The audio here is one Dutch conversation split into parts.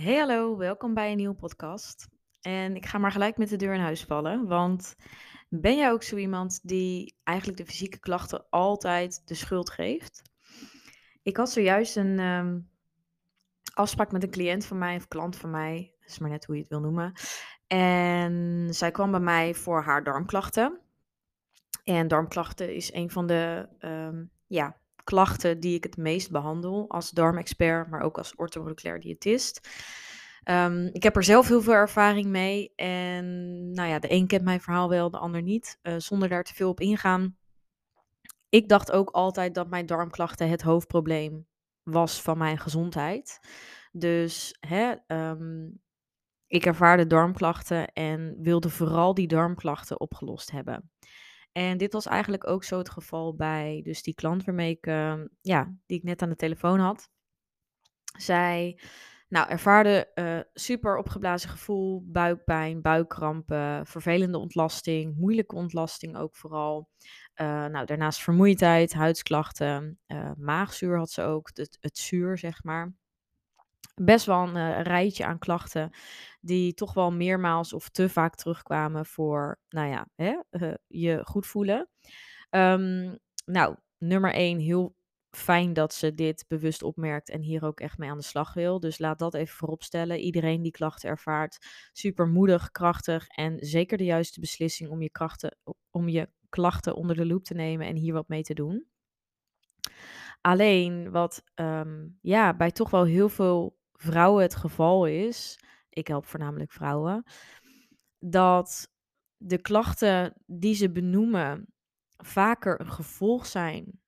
Hey hallo, welkom bij een nieuwe podcast. En ik ga maar gelijk met de deur in huis vallen, want ben jij ook zo iemand die eigenlijk de fysieke klachten altijd de schuld geeft? Ik had zojuist een ehm, afspraak met een cliënt van mij of klant van mij, is maar net hoe je het wil noemen. En zij kwam bij mij voor haar darmklachten. En darmklachten is een van de ehm, ja, klachten die ik het meest behandel als darmexpert, maar ook als orthomoleculair diëtist. Um, ik heb er zelf heel veel ervaring mee. En nou ja, de een kent mijn verhaal wel, de ander niet. Uh, zonder daar te veel op ingaan. Ik dacht ook altijd dat mijn darmklachten het hoofdprobleem was van mijn gezondheid. Dus hè, um, ik ervaarde darmklachten en wilde vooral die darmklachten opgelost hebben. En dit was eigenlijk ook zo het geval bij dus die klant waarmee ik, uh, ja, die ik net aan de telefoon had. Zij nou, ervaarde uh, super opgeblazen gevoel, buikpijn, buikkrampen, vervelende ontlasting, moeilijke ontlasting ook vooral. Uh, nou, daarnaast vermoeidheid, huidsklachten, uh, maagzuur had ze ook, het, het zuur zeg maar best wel een uh, rijtje aan klachten die toch wel meermaals of te vaak terugkwamen voor, nou ja, hè, uh, je goed voelen. Um, nou, nummer één, heel fijn dat ze dit bewust opmerkt en hier ook echt mee aan de slag wil. Dus laat dat even vooropstellen. Iedereen die klachten ervaart, super moedig, krachtig en zeker de juiste beslissing om je, krachten, om je klachten onder de loep te nemen en hier wat mee te doen. Alleen wat um, ja, bij toch wel heel veel vrouwen het geval is, ik help voornamelijk vrouwen, dat de klachten die ze benoemen vaker een gevolg zijn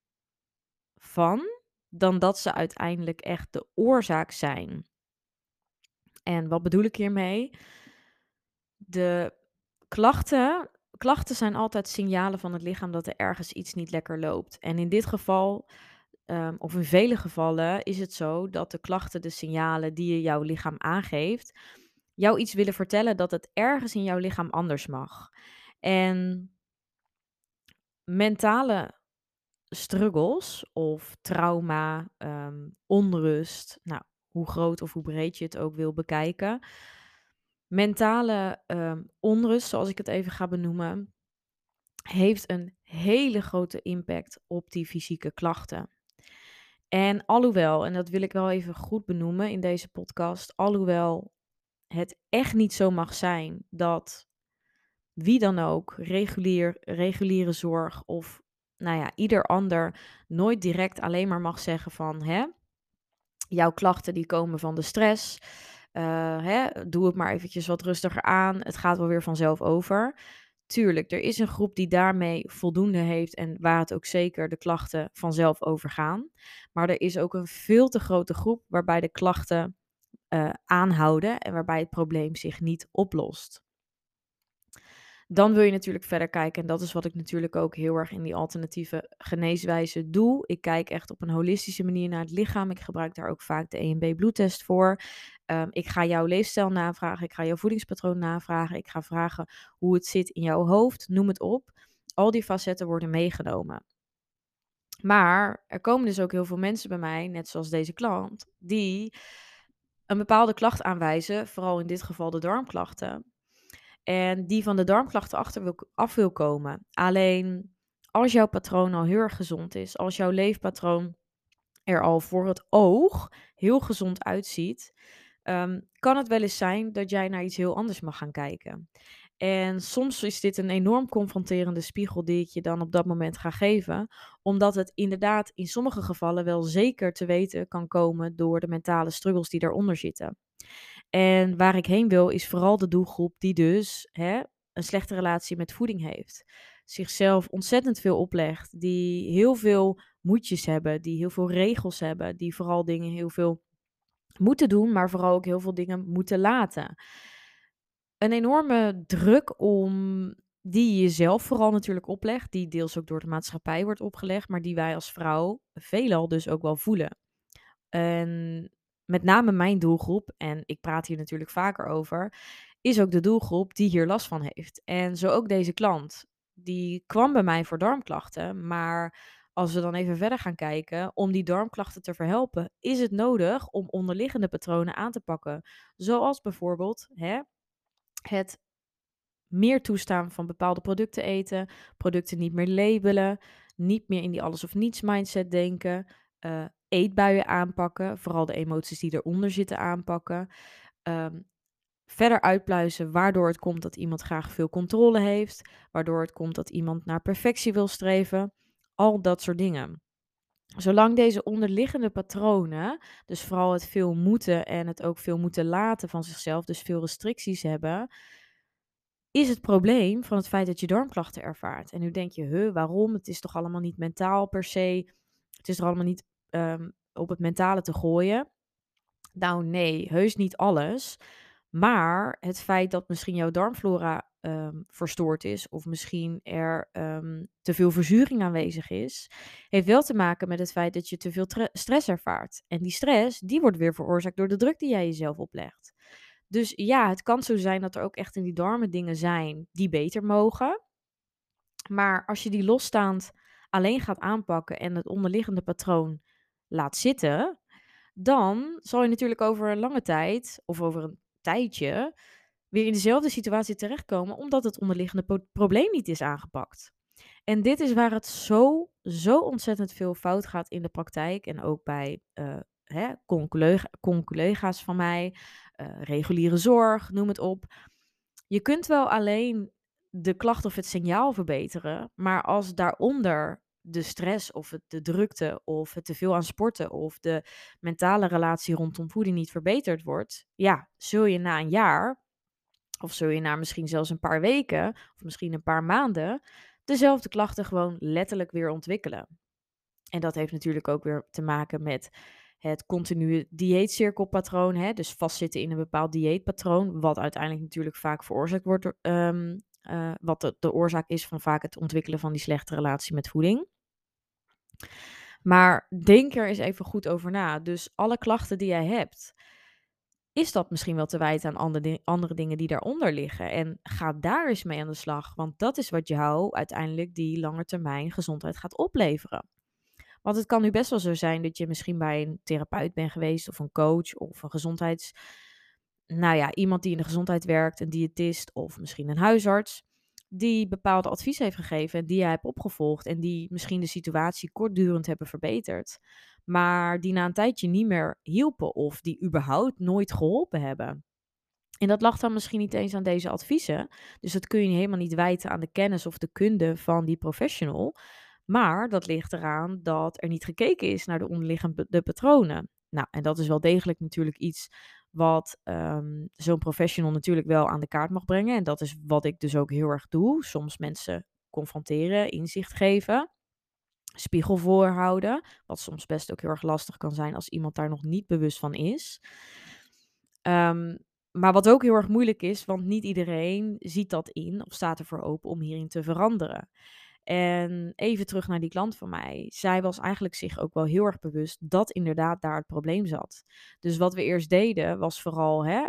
van, dan dat ze uiteindelijk echt de oorzaak zijn. En wat bedoel ik hiermee? De klachten, klachten zijn altijd signalen van het lichaam dat er ergens iets niet lekker loopt. En in dit geval Um, of in vele gevallen is het zo dat de klachten, de signalen die je jouw lichaam aangeeft, jou iets willen vertellen dat het ergens in jouw lichaam anders mag. En mentale struggles of trauma, um, onrust, nou, hoe groot of hoe breed je het ook wil bekijken. Mentale um, onrust, zoals ik het even ga benoemen, heeft een hele grote impact op die fysieke klachten. En alhoewel, en dat wil ik wel even goed benoemen in deze podcast, alhoewel het echt niet zo mag zijn dat wie dan ook, regulier, reguliere zorg of nou ja, ieder ander nooit direct alleen maar mag zeggen van hè, jouw klachten die komen van de stress. Uh, hè, doe het maar eventjes wat rustiger aan. Het gaat wel weer vanzelf over. Tuurlijk, er is een groep die daarmee voldoende heeft en waar het ook zeker de klachten vanzelf overgaan. Maar er is ook een veel te grote groep waarbij de klachten uh, aanhouden en waarbij het probleem zich niet oplost. Dan wil je natuurlijk verder kijken. En dat is wat ik natuurlijk ook heel erg in die alternatieve geneeswijze doe. Ik kijk echt op een holistische manier naar het lichaam. Ik gebruik daar ook vaak de EMB bloedtest voor. Um, ik ga jouw leefstijl navragen. Ik ga jouw voedingspatroon navragen. Ik ga vragen hoe het zit in jouw hoofd. Noem het op. Al die facetten worden meegenomen. Maar er komen dus ook heel veel mensen bij mij, net zoals deze klant, die een bepaalde klacht aanwijzen, vooral in dit geval de darmklachten. En die van de darmklachten achter wil, af wil komen. Alleen als jouw patroon al heel erg gezond is, als jouw leefpatroon er al voor het oog heel gezond uitziet, um, kan het wel eens zijn dat jij naar iets heel anders mag gaan kijken. En soms is dit een enorm confronterende spiegel die ik je dan op dat moment ga geven, omdat het inderdaad in sommige gevallen wel zeker te weten kan komen door de mentale struggles die daaronder zitten. En waar ik heen wil is vooral de doelgroep die dus hè, een slechte relatie met voeding heeft. Zichzelf ontzettend veel oplegt, die heel veel moedjes hebben, die heel veel regels hebben, die vooral dingen heel veel moeten doen, maar vooral ook heel veel dingen moeten laten. Een enorme druk om die je jezelf vooral natuurlijk oplegt, die deels ook door de maatschappij wordt opgelegd, maar die wij als vrouw veelal dus ook wel voelen. En met name mijn doelgroep, en ik praat hier natuurlijk vaker over, is ook de doelgroep die hier last van heeft. En zo ook deze klant. Die kwam bij mij voor darmklachten, maar als we dan even verder gaan kijken, om die darmklachten te verhelpen, is het nodig om onderliggende patronen aan te pakken. Zoals bijvoorbeeld hè, het meer toestaan van bepaalde producten eten, producten niet meer labelen, niet meer in die alles of niets mindset denken, uh, eetbuien aanpakken, vooral de emoties die eronder zitten aanpakken. Um, verder uitpluizen waardoor het komt dat iemand graag veel controle heeft, waardoor het komt dat iemand naar perfectie wil streven, al dat soort dingen. Zolang deze onderliggende patronen, dus vooral het veel moeten en het ook veel moeten laten van zichzelf, dus veel restricties hebben, is het probleem van het feit dat je darmklachten ervaart. En nu denk je, huh, waarom? Het is toch allemaal niet mentaal per se. Het is er allemaal niet um, op het mentale te gooien. Nou nee, heus niet alles. Maar het feit dat misschien jouw darmflora um, verstoord is, of misschien er um, te veel verzuring aanwezig is, heeft wel te maken met het feit dat je te veel stress ervaart. En die stress, die wordt weer veroorzaakt door de druk die jij jezelf oplegt. Dus ja, het kan zo zijn dat er ook echt in die darmen dingen zijn die beter mogen. Maar als je die losstaand alleen gaat aanpakken en het onderliggende patroon laat zitten, dan zal je natuurlijk over een lange tijd of over een tijdje weer in dezelfde situatie terechtkomen, omdat het onderliggende probleem niet is aangepakt. En dit is waar het zo, zo ontzettend veel fout gaat in de praktijk en ook bij uh, hè, van mij, uh, reguliere zorg, noem het op. Je kunt wel alleen de klacht of het signaal verbeteren, maar als daaronder de stress of het, de drukte of het te veel aan sporten of de mentale relatie rondom voeding niet verbeterd wordt, ja, zul je na een jaar of zul je na misschien zelfs een paar weken of misschien een paar maanden dezelfde klachten gewoon letterlijk weer ontwikkelen. En dat heeft natuurlijk ook weer te maken met het continue dieetcirkelpatroon, hè, dus vastzitten in een bepaald dieetpatroon, wat uiteindelijk natuurlijk vaak veroorzaakt wordt, um, uh, wat de oorzaak is van vaak het ontwikkelen van die slechte relatie met voeding. Maar denk er eens even goed over na. Dus alle klachten die jij hebt, is dat misschien wel te wijten aan andere, dingen die daaronder liggen? En ga daar eens mee aan de slag, want dat is wat jou uiteindelijk die langetermijn gezondheid gaat opleveren. Want het kan nu best wel zo zijn dat je misschien bij een therapeut bent geweest of een coach of een gezondheids... Nou ja, iemand die in de gezondheid werkt, een diëtist of misschien een huisarts die bepaalde advies heeft gegeven en die jij hebt opgevolgd en die misschien de situatie kortdurend hebben verbeterd, maar die na een tijdje niet meer hielpen of die überhaupt nooit geholpen hebben. En dat lag dan misschien niet eens aan deze adviezen, dus dat kun je helemaal niet wijten aan de kennis of de kunde van die professional, maar dat ligt eraan dat er niet gekeken is naar de onderliggende patronen. Nou, en dat is wel degelijk natuurlijk iets wat um, zo'n professional natuurlijk wel aan de kaart mag brengen. En dat is wat ik dus ook heel erg doe. Soms mensen confronteren, inzicht geven, spiegel voorhouden. Wat soms best ook heel erg lastig kan zijn als iemand daar nog niet bewust van is. Um, maar wat ook heel erg moeilijk is, want niet iedereen ziet dat in of staat ervoor open om hierin te veranderen. En even terug naar die klant van mij. Zij was eigenlijk zich ook wel heel erg bewust dat inderdaad daar het probleem zat. Dus wat we eerst deden was vooral hè,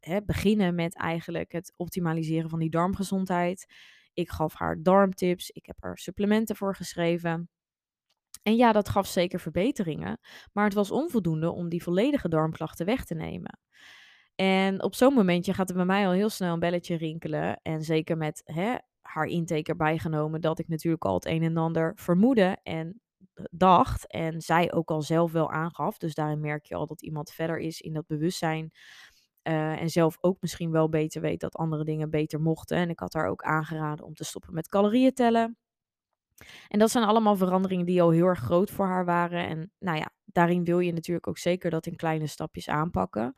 hè, beginnen met eigenlijk het optimaliseren van die darmgezondheid. Ik gaf haar darmtips, ik heb haar supplementen voor geschreven. En ja, dat gaf zeker verbeteringen, maar het was onvoldoende om die volledige darmklachten weg te nemen. En op zo'n momentje gaat er bij mij al heel snel een belletje rinkelen. En zeker met hè, haar intake erbij genomen dat ik natuurlijk al het een en ander vermoedde en dacht. En zij ook al zelf wel aangaf. Dus daarin merk je al dat iemand verder is in dat bewustzijn. Uh, en zelf ook misschien wel beter weet dat andere dingen beter mochten. En ik had haar ook aangeraden om te stoppen met calorieën tellen. En dat zijn allemaal veranderingen die al heel erg groot voor haar waren. En nou ja, daarin wil je natuurlijk ook zeker dat in kleine stapjes aanpakken.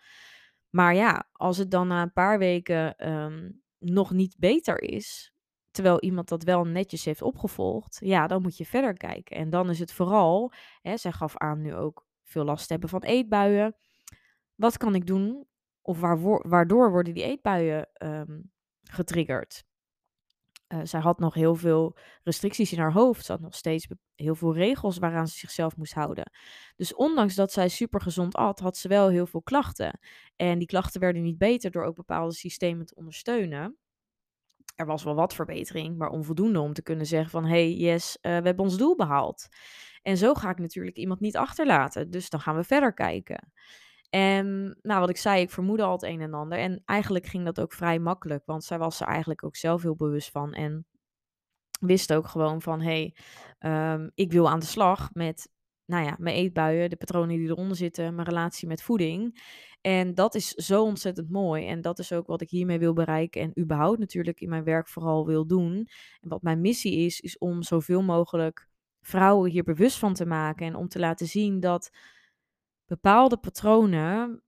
Maar ja, als het dan na een paar weken um, nog niet beter is, terwijl iemand dat wel netjes heeft opgevolgd, ja, dan moet je verder kijken. En dan is het vooral, hè, zij gaf aan nu ook veel last te hebben van eetbuien. Wat kan ik doen? Of waardoor worden die eetbuien um, getriggerd? Uh, zij had nog heel veel restricties in haar hoofd. Ze had nog steeds heel veel regels waaraan ze zichzelf moest houden. Dus ondanks dat zij super gezond at, had ze wel heel veel klachten. En die klachten werden niet beter door ook bepaalde systemen te ondersteunen. Er was wel wat verbetering, maar onvoldoende om te kunnen zeggen van... hey, yes, uh, we hebben ons doel behaald. En zo ga ik natuurlijk iemand niet achterlaten. Dus dan gaan we verder kijken. En nou, wat ik zei, ik vermoedde al het een en ander. En eigenlijk ging dat ook vrij makkelijk, want zij was er eigenlijk ook zelf heel bewust van. En wist ook gewoon van, hé, hey, um, ik wil aan de slag met, nou ja, mijn eetbuien, de patronen die eronder zitten, mijn relatie met voeding. En dat is zo ontzettend mooi. En dat is ook wat ik hiermee wil bereiken en überhaupt natuurlijk in mijn werk vooral wil doen. En wat mijn missie is, is om zoveel mogelijk vrouwen hier bewust van te maken en om te laten zien dat bepaalde patronen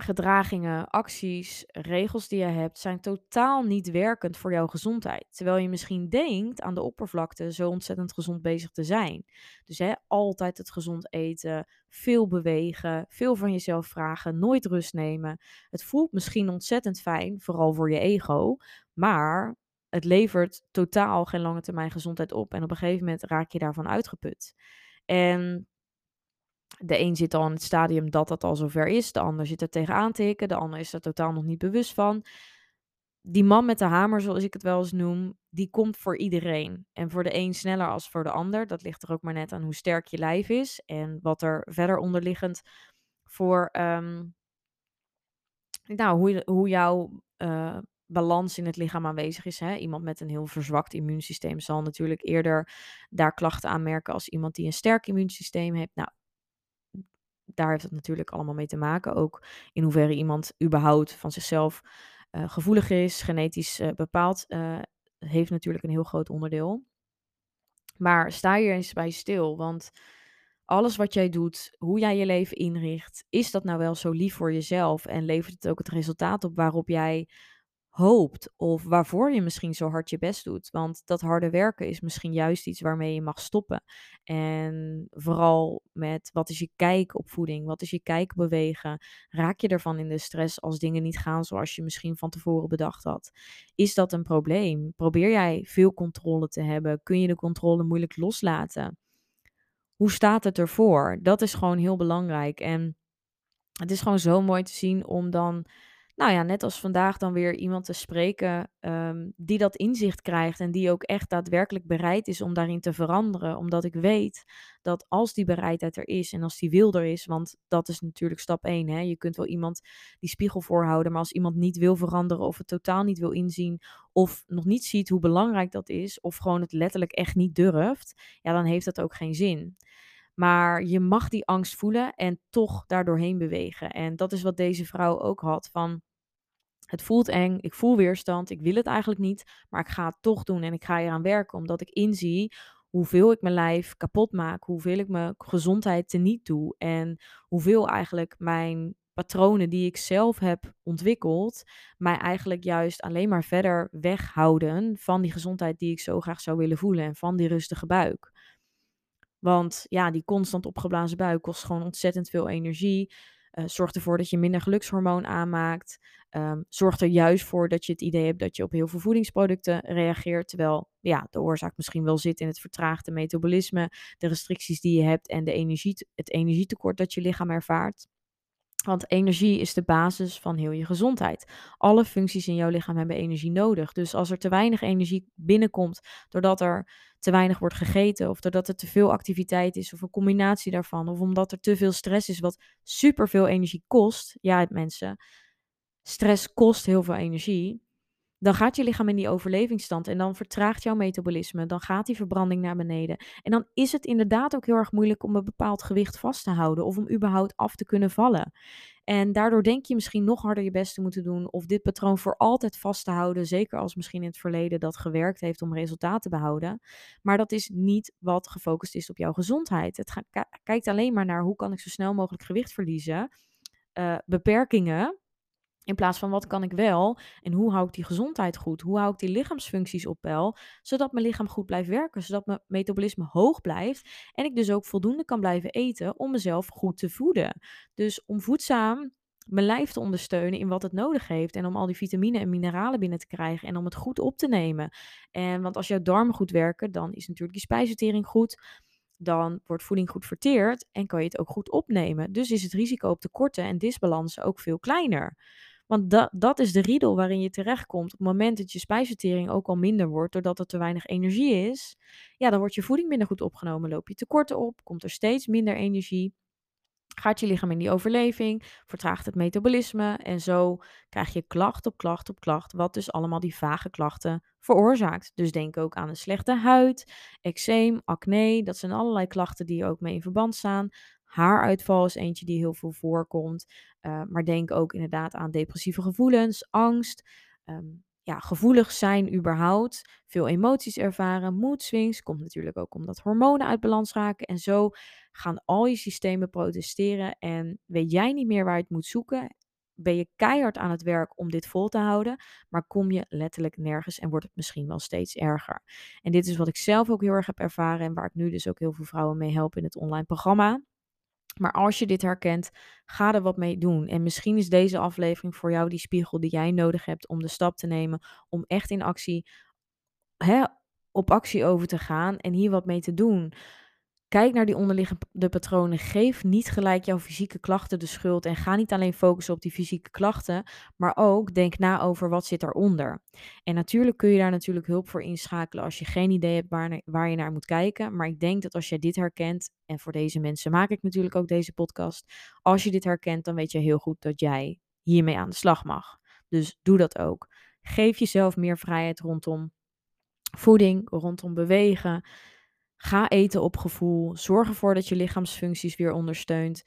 gedragingen, acties, regels die je hebt, zijn totaal niet werkend voor jouw gezondheid. Terwijl je misschien denkt aan de oppervlakte zo ontzettend gezond bezig te zijn. Dus hè, altijd het gezond eten, veel bewegen, veel van jezelf vragen, nooit rust nemen. Het voelt misschien ontzettend fijn, vooral voor je ego, maar het levert totaal geen lange termijn gezondheid op. En op een gegeven moment raak je daarvan uitgeput. En de een zit al in het stadium dat dat al zover is. De ander zit er tegenaan te. De ander is er totaal nog niet bewust van. Die man met de hamer, zoals ik het wel eens noem, die komt voor iedereen. En voor de een sneller als voor de ander. Dat ligt er ook maar net aan hoe sterk je lijf is. En wat er verder onderliggend voor. Um, nou, hoe, hoe jouw uh, balans in het lichaam aanwezig is. Hè? Iemand met een heel verzwakt immuunsysteem zal natuurlijk eerder daar klachten aanmerken als iemand die een sterk immuunsysteem heeft. Nou, daar heeft het natuurlijk allemaal mee te maken. Ook in hoeverre iemand überhaupt van zichzelf uh, gevoelig is, genetisch uh, bepaald, uh, heeft natuurlijk een heel groot onderdeel. Maar sta hier eens bij stil, want alles wat jij doet, hoe jij je leven inricht, is dat nou wel zo lief voor jezelf en levert het ook het resultaat op waarop jij hoopt of waarvoor je misschien zo hard je best doet. Want dat harde werken is misschien juist iets waarmee je mag stoppen. En vooral met wat is je kijk op voeding, wat is je kijk bewegen. Raak je ervan in de stress als dingen niet gaan zoals je misschien van tevoren bedacht had? Is dat een probleem? Probeer jij veel controle te hebben? Kun je de controle moeilijk loslaten? Hoe staat het ervoor? Dat is gewoon heel belangrijk. En het is gewoon zo mooi te zien om dan nou ja, net als vandaag dan weer iemand te spreken um, die dat inzicht krijgt en die ook echt daadwerkelijk bereid is om daarin te veranderen. Omdat ik weet dat als die bereidheid er is en als die wil er is, want dat is natuurlijk stap 1. Hè? Je kunt wel iemand die spiegel voorhouden, maar als iemand niet wil veranderen of het totaal niet wil inzien of nog niet ziet hoe belangrijk dat is of gewoon het letterlijk echt niet durft, ja, dan heeft dat ook geen zin. Maar je mag die angst voelen en toch daardoorheen bewegen. En dat is wat deze vrouw ook had van het voelt eng, ik voel weerstand, ik wil het eigenlijk niet, maar ik ga het toch doen en ik ga eraan werken omdat ik inzie hoeveel ik mijn lijf kapot maak, hoeveel ik mijn gezondheid teniet doe en hoeveel eigenlijk mijn patronen die ik zelf heb ontwikkeld, mij eigenlijk juist alleen maar verder weghouden van die gezondheid die ik zo graag zou willen voelen en van die rustige buik. Want ja, die constant opgeblazen buik kost gewoon ontzettend veel energie. Uh, zorgt ervoor dat je minder gelukshormoon aanmaakt. Um, zorgt er juist voor dat je het idee hebt dat je op heel veel voedingsproducten reageert. Terwijl ja, de oorzaak misschien wel zit in het vertraagde metabolisme, de restricties die je hebt en de energie, het energietekort dat je lichaam ervaart. Want energie is de basis van heel je gezondheid. Alle functies in jouw lichaam hebben energie nodig. Dus als er te weinig energie binnenkomt doordat er te weinig wordt gegeten, of doordat er te veel activiteit is, of een combinatie daarvan, of omdat er te veel stress is, wat superveel energie kost. Ja, mensen, stress kost heel veel energie. Dan gaat je lichaam in die overlevingsstand en dan vertraagt jouw metabolisme. Dan gaat die verbranding naar beneden. En dan is het inderdaad ook heel erg moeilijk om een bepaald gewicht vast te houden of om überhaupt af te kunnen vallen. En daardoor denk je misschien nog harder je best te moeten doen of dit patroon voor altijd vast te houden. Zeker als misschien in het verleden dat gewerkt heeft om resultaat te behouden. Maar dat is niet wat gefocust is op jouw gezondheid. Het kijkt alleen maar naar hoe kan ik zo snel mogelijk gewicht verliezen. Uh, beperkingen in plaats van wat kan ik wel en hoe hou ik die gezondheid goed? Hoe hou ik die lichaamsfuncties op peil? Zodat mijn lichaam goed blijft werken, zodat mijn metabolisme hoog blijft en ik dus ook voldoende kan blijven eten om mezelf goed te voeden. Dus om voedzaam mijn lijf te ondersteunen in wat het nodig heeft en om al die vitamine en mineralen binnen te krijgen en om het goed op te nemen. En want als jouw darmen goed werken, dan is natuurlijk die spijsvertering goed dan wordt voeding goed verteerd en kan je het ook goed opnemen. Dus is het risico op tekorten en disbalansen ook veel kleiner. Want dat, dat is de riedel waarin je terechtkomt. Op het moment dat je spijsvertering ook al minder wordt, doordat er te weinig energie is, ja, dan wordt je voeding minder goed opgenomen, loop je tekorten op, komt er steeds minder energie. Gaat je lichaam in die overleving, vertraagt het metabolisme en zo krijg je klacht op klacht op klacht, wat dus allemaal die vage klachten veroorzaakt. Dus denk ook aan een slechte huid, eczeem, acne, dat zijn allerlei klachten die ook mee in verband staan. Haaruitval is eentje die heel veel voorkomt, uh, maar denk ook inderdaad aan depressieve gevoelens, angst, um, ja, gevoelig zijn überhaupt, veel emoties ervaren, mood swings, komt natuurlijk ook omdat hormonen uit balans raken en zo gaan al je systemen protesteren en weet jij niet meer waar je het moet zoeken, ben je keihard aan het werk om dit vol te houden, maar kom je letterlijk nergens en wordt het misschien wel steeds erger. En dit is wat ik zelf ook heel erg heb ervaren en waar ik nu dus ook heel veel vrouwen mee help in het online programma. Maar als je dit herkent, ga er wat mee doen. En misschien is deze aflevering voor jou die spiegel die jij nodig hebt om de stap te nemen om echt in actie, hè, op actie over te gaan en hier wat mee te doen. Kijk naar die onderliggende patronen. Geef niet gelijk jouw fysieke klachten de schuld. En ga niet alleen focussen op die fysieke klachten, maar ook denk na over wat zit eronder. En natuurlijk kun je daar natuurlijk hulp voor inschakelen als je geen idee hebt waar, waar je naar moet kijken. Maar ik denk dat als jij dit herkent, en voor deze mensen maak ik natuurlijk ook deze podcast. Als je dit herkent, dan weet je heel goed dat jij hiermee aan de slag mag. Dus doe dat ook. Geef jezelf meer vrijheid rondom voeding, rondom bewegen. Ga eten op gevoel. Zorg ervoor dat je lichaamsfuncties weer ondersteunt.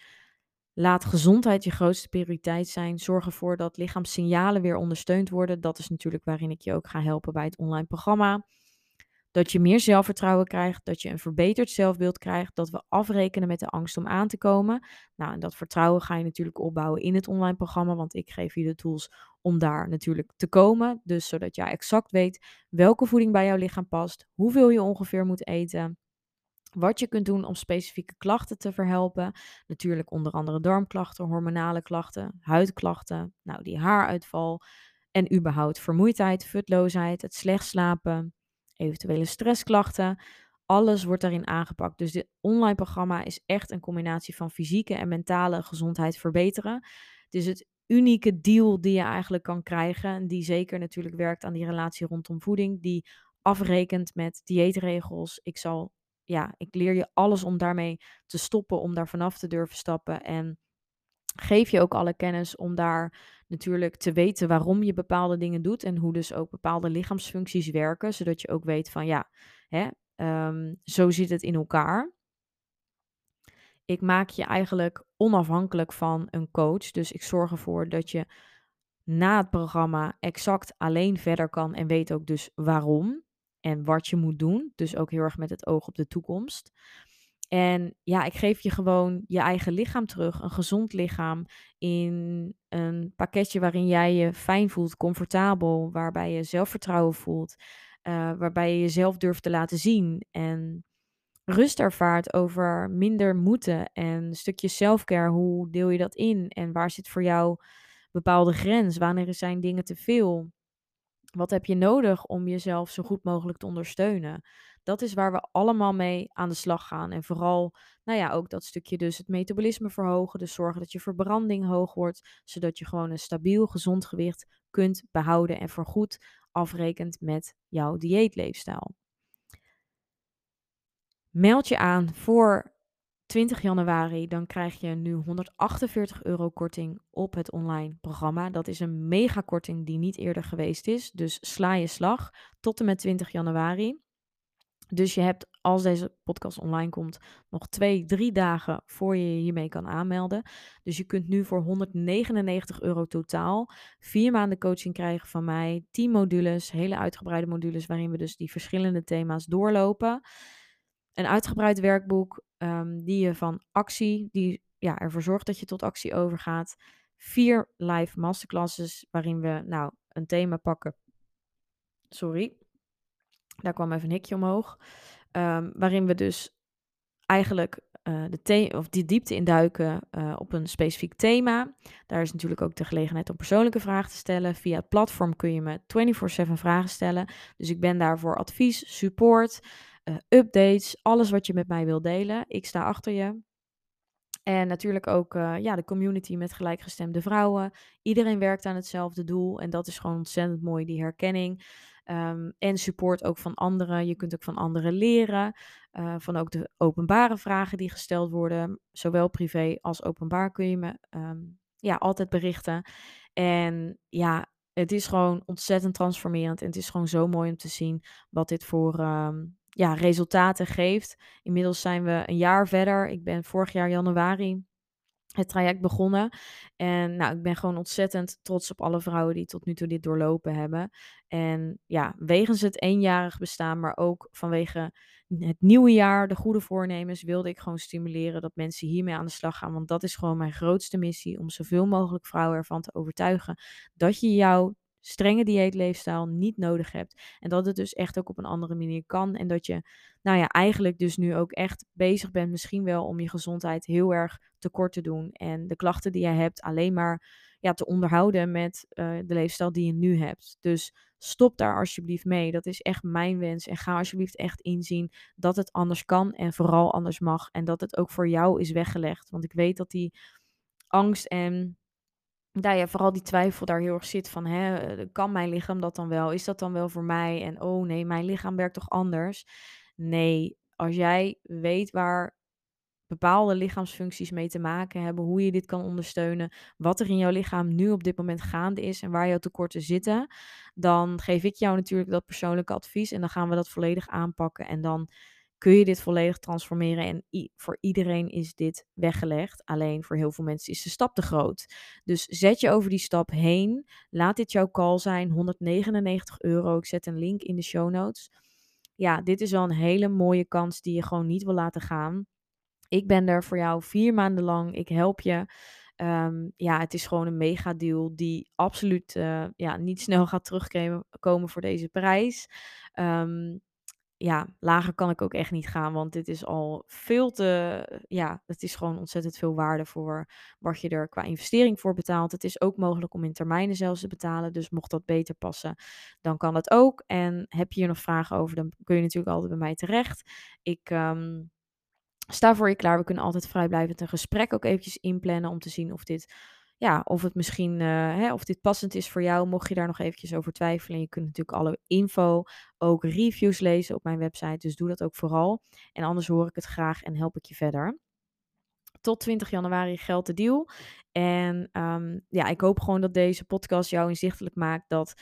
Laat gezondheid je grootste prioriteit zijn. Zorg ervoor dat lichaamssignalen weer ondersteund worden. Dat is natuurlijk waarin ik je ook ga helpen bij het online programma. Dat je meer zelfvertrouwen krijgt, dat je een verbeterd zelfbeeld krijgt, dat we afrekenen met de angst om aan te komen. Nou, en dat vertrouwen ga je natuurlijk opbouwen in het online programma, want ik geef je de tools om daar natuurlijk te komen. Dus zodat jij exact weet welke voeding bij jouw lichaam past, hoeveel je ongeveer moet eten, wat je kunt doen om specifieke klachten te verhelpen. Natuurlijk onder andere darmklachten, hormonale klachten, huidklachten, nou die haaruitval en überhaupt vermoeidheid, futloosheid, het slecht slapen, eventuele stressklachten. Alles wordt daarin aangepakt. Dus dit online programma is echt een combinatie van fysieke en mentale gezondheid verbeteren. Het is het unieke deal die je eigenlijk kan krijgen. Die zeker natuurlijk werkt aan die relatie rondom voeding. Die afrekent met dieetregels. Ik zal ja, ik leer je alles om daarmee te stoppen, om daar vanaf te durven stappen. En geef je ook alle kennis om daar natuurlijk te weten waarom je bepaalde dingen doet en hoe dus ook bepaalde lichaamsfuncties werken, zodat je ook weet van ja, hè, um, zo zit het in elkaar. Ik maak je eigenlijk onafhankelijk van een coach, dus ik zorg ervoor dat je na het programma exact alleen verder kan en weet ook dus waarom en wat je moet doen. Dus ook heel erg met het oog op de toekomst. En ja, ik geef je gewoon je eigen lichaam terug, een gezond lichaam, in een pakketje waarin jij je fijn voelt, comfortabel, waarbij je zelfvertrouwen voelt, uh, waarbij je jezelf durft te laten zien en rust ervaart over minder moeten en een stukje selfcare. Hoe deel je dat in en waar zit voor jou bepaalde grens? Wanneer zijn dingen te veel? Wat heb je nodig om jezelf zo goed mogelijk te ondersteunen? Dat is waar we allemaal mee aan de slag gaan. En vooral, nou ja, ook dat stukje dus het metabolisme verhogen. Dus zorgen dat je verbranding hoog wordt, zodat je gewoon een stabiel, gezond gewicht kunt behouden en voorgoed afrekent met jouw dieetleefstijl. Meld je aan voor 20 januari, dan krijg je nu 148 euro korting op het online programma. Dat is een mega korting die niet eerder geweest is. Dus sla je slag tot en met 20 januari. Dus je hebt, als deze podcast online komt, nog twee, drie dagen voor je je hiermee kan aanmelden. Dus je kunt nu voor 199 euro totaal vier maanden coaching krijgen van mij. 10 modules, hele uitgebreide modules, waarin we dus die verschillende thema's doorlopen. Een uitgebreid werkboek um, die je van actie, die ja, ervoor zorgt dat je tot actie overgaat. Vier live masterclasses waarin we nou een thema pakken. Sorry, daar kwam even een hikje omhoog. Um, waarin we dus eigenlijk uh, de of die diepte induiken uh, op een specifiek thema. Daar is natuurlijk ook de gelegenheid om persoonlijke vragen te stellen. Via het platform kun je me 24/7 vragen stellen. Dus ik ben daar voor advies, support uh, updates, alles wat je met mij wil delen. Ik sta achter je. En natuurlijk ook ja, de community met gelijkgestemde vrouwen. Iedereen werkt aan hetzelfde doel en dat is gewoon ontzettend mooi, die herkenning. Um, en support ook van anderen. Je kunt ook van anderen leren. Uh, van ook de openbare vragen die gesteld worden. Zowel privé als openbaar kun je me um, ja, altijd berichten. En ja, het is gewoon ontzettend transformerend. En het is gewoon zo mooi om te zien wat dit voor um, ja, resultaten geeft. Inmiddels zijn we een jaar verder. Ik ben vorig jaar januari het traject begonnen. En nou, ik ben gewoon ontzettend trots op alle vrouwen die tot nu toe dit doorlopen hebben. En ja, wegens het eenjarig bestaan, maar ook vanwege het nieuwe jaar, de goede voornemens, wilde ik gewoon stimuleren dat mensen hiermee aan de slag gaan. Want dat is gewoon mijn grootste missie, om zoveel mogelijk vrouwen ervan te overtuigen dat je jouw strenge dieetleefstijl niet nodig hebt. En dat het dus echt ook op een andere manier kan. En dat je, nou ja, eigenlijk dus nu ook echt bezig bent, misschien wel om je gezondheid heel erg tekort te doen. En de klachten die jij hebt alleen maar ja, te onderhouden met uh, de leefstijl die je nu hebt. Dus stop daar alsjeblieft mee. Dat is echt mijn wens. En ga alsjeblieft echt inzien dat het anders kan en vooral anders mag. En dat het ook voor jou is weggelegd. Want ik weet dat die angst en nou ja, vooral die twijfel daar heel erg zit van, hè, eh, kan mijn lichaam dat dan wel? Is dat dan wel voor mij? En oh nee, mijn lichaam werkt toch anders? Nee, als jij weet waar bepaalde lichaamsfuncties mee te maken hebben, hoe je dit kan ondersteunen, wat er in jouw lichaam nu op dit moment gaande is en waar jouw tekorten zitten, dan geef ik jou natuurlijk dat persoonlijke advies en dan gaan we dat volledig aanpakken en dan kun je dit volledig transformeren. En voor iedereen is dit weggelegd. Alleen voor heel veel mensen is de stap te groot. Dus zet je over die stap heen. Laat dit jouw call zijn. 199 euro. Ik zet een link in de show notes. Ja, dit is wel een hele mooie kans die je gewoon niet wil laten gaan. Ik ben er voor jou vier maanden lang. Ik help je. Ehm, ja, het is gewoon een mega deal die absoluut uh, ja, niet snel gaat terugkomen voor deze prijs. Um, ja, lager kan ik ook echt niet gaan, want dit is al veel te, ja, het is gewoon ontzettend veel waarde voor wat je er qua investering voor betaalt. Het is ook mogelijk om in termijnen zelfs te betalen, dus mocht dat beter passen, dan kan dat ook. En heb je hier nog vragen over, dan kun je natuurlijk altijd bij mij terecht. Ik um, sta voor je klaar. We kunnen altijd vrijblijvend een gesprek ook eventjes inplannen om te zien of dit ja, of het misschien, uh, hè, of dit passend is voor jou, mocht je daar nog eventjes over twijfelen. Je kunt natuurlijk alle info, ook reviews lezen op mijn website, dus doe dat ook vooral. En anders hoor ik het graag en help ik je verder. Tot 20 januari geldt de deal. En um, ja, ik hoop gewoon dat deze podcast jou inzichtelijk maakt dat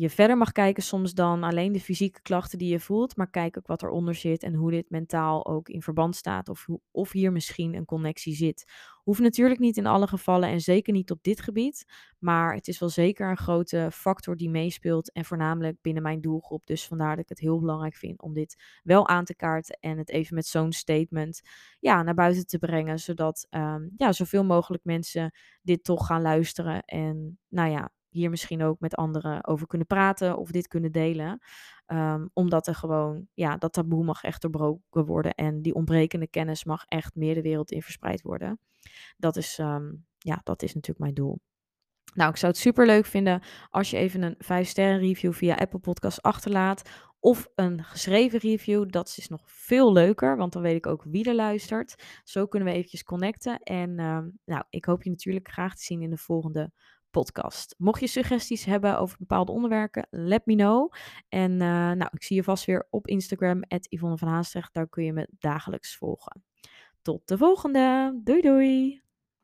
je verder mag kijken soms dan alleen de fysieke klachten die je voelt, maar kijk ook wat eronder zit en hoe dit mentaal ook in verband staat of, of hier misschien een connectie zit. Hoeft natuurlijk niet in alle gevallen en zeker niet op dit gebied, maar het is wel zeker een grote factor die meespeelt en voornamelijk binnen mijn doelgroep. Dus vandaar dat ik het heel belangrijk vind om dit wel aan te kaarten en het even met zo'n statement ja, naar buiten te brengen, zodat um, ja, zoveel mogelijk mensen dit toch gaan luisteren en nou ja, hier misschien ook met anderen over kunnen praten of dit kunnen delen. Um, omdat er gewoon, ja, dat taboe mag echt doorbroken worden en die ontbrekende kennis mag echt meer de wereld in verspreid worden. Dat is, um, ja, dat is natuurlijk mijn doel. Nou, ik zou het super leuk vinden als je even een 5 sterren review via Apple Podcast achterlaat. Of een geschreven review. Dat is nog veel leuker, want dan weet ik ook wie er luistert. Zo kunnen we eventjes connecten. En um, nou, ik hoop je natuurlijk graag te zien in de volgende podcast. Mocht je suggesties hebben over bepaalde onderwerpen, let me know. En uh, nou, ik zie je vast weer op Instagram, Yvonne van Haastrecht. Daar kun je me dagelijks volgen. Tot de volgende. Doei doei.